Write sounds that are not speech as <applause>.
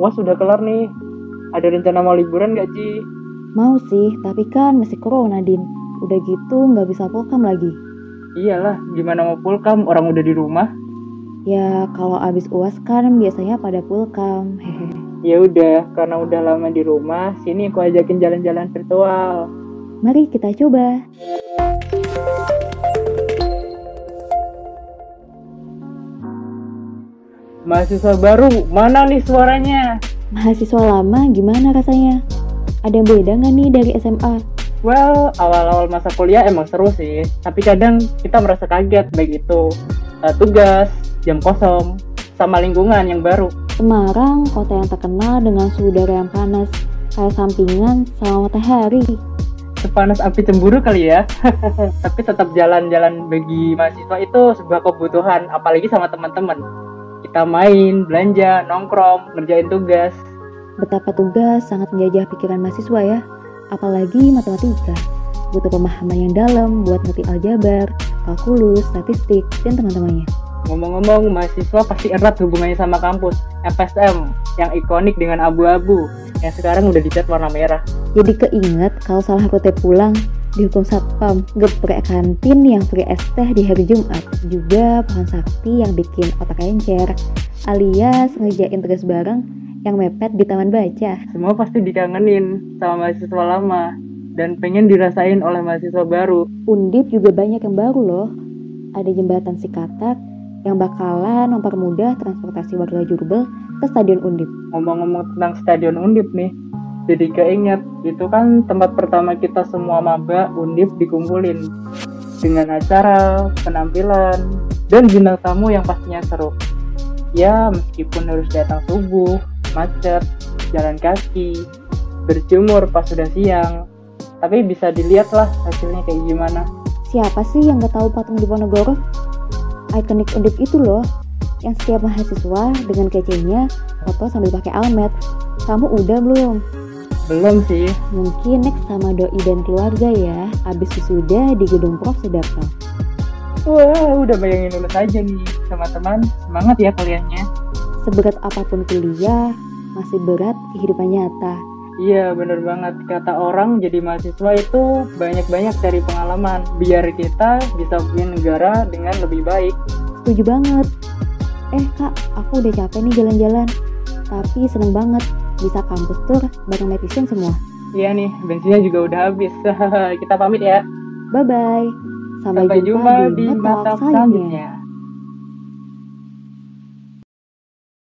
UAS sudah kelar nih. Ada rencana mau liburan gak, Ci? Mau sih, tapi kan masih corona, Din. Udah gitu nggak bisa pulkam lagi. Iyalah, gimana mau pulkam? Orang udah di rumah. Ya, kalau abis UAS kan biasanya pada pulkam. Hehe. <laughs> Ya udah, karena udah lama di rumah, sini aku ajakin jalan-jalan virtual. Mari kita coba. Mahasiswa baru, mana nih suaranya? Mahasiswa lama gimana rasanya? Ada yang beda nggak nih dari SMA? Well, awal-awal masa kuliah emang seru sih, tapi kadang kita merasa kaget baik itu uh, tugas, jam kosong, sama lingkungan yang baru. Semarang, kota yang terkenal dengan suhu udara yang panas, kayak sampingan sama matahari. Sepanas api cemburu kali ya. <laughs> tapi tetap jalan-jalan bagi mahasiswa itu sebuah kebutuhan, apalagi sama teman-teman. Kita main, belanja, nongkrong, ngerjain tugas. Betapa tugas sangat menjajah pikiran mahasiswa ya, apalagi matematika. Butuh pemahaman yang dalam buat ngerti aljabar, kalkulus, statistik, dan teman-temannya. Ngomong-ngomong, mahasiswa pasti erat hubungannya sama kampus. FSM, yang ikonik dengan abu-abu, yang sekarang udah dicat warna merah. Jadi keinget kalau salah rute pulang, dihukum satpam, geprek kantin yang free es teh di hari Jumat, juga pohon sakti yang bikin otak encer, alias ngerjain tugas bareng yang mepet di taman baca. Semua pasti dikangenin sama mahasiswa lama dan pengen dirasain oleh mahasiswa baru. Undip juga banyak yang baru loh. Ada jembatan Sikatak yang bakalan mempermudah transportasi warga Jurbel ke Stadion Undip. Ngomong-ngomong tentang Stadion Undip nih, jadi keinget itu kan tempat pertama kita semua maba Undip dikumpulin dengan acara, penampilan, dan bintang tamu yang pastinya seru. Ya, meskipun harus datang subuh, macet, jalan kaki, berjemur pas sudah siang, tapi bisa dilihat lah hasilnya kayak gimana. Siapa sih yang gak tahu patung Diponegoro? Ikonik Undip itu loh, yang setiap mahasiswa dengan kecenya foto sambil pakai almet. Kamu udah belum? Belum sih, Mungkin next sama doi dan keluarga ya, abis wisuda di gedung Prof Sudarto. wah udah bayangin lulus aja nih sama teman, semangat ya kaliannya. Seberat apa pun kuliah, masih berat kehidupan nyata. Iya bener banget kata orang jadi mahasiswa itu banyak-banyak cari pengalaman biar kita bisa punya negara dengan lebih baik. Setuju banget. Eh kak, aku udah capek nih jalan-jalan. Tapi seneng banget bisa kampus tour bareng netizen semua. Iya nih bensinnya juga udah habis. <laughs> kita pamit ya. Bye-bye. Sampai, Sampai jumpa di Mata mata selanjutnya. selanjutnya.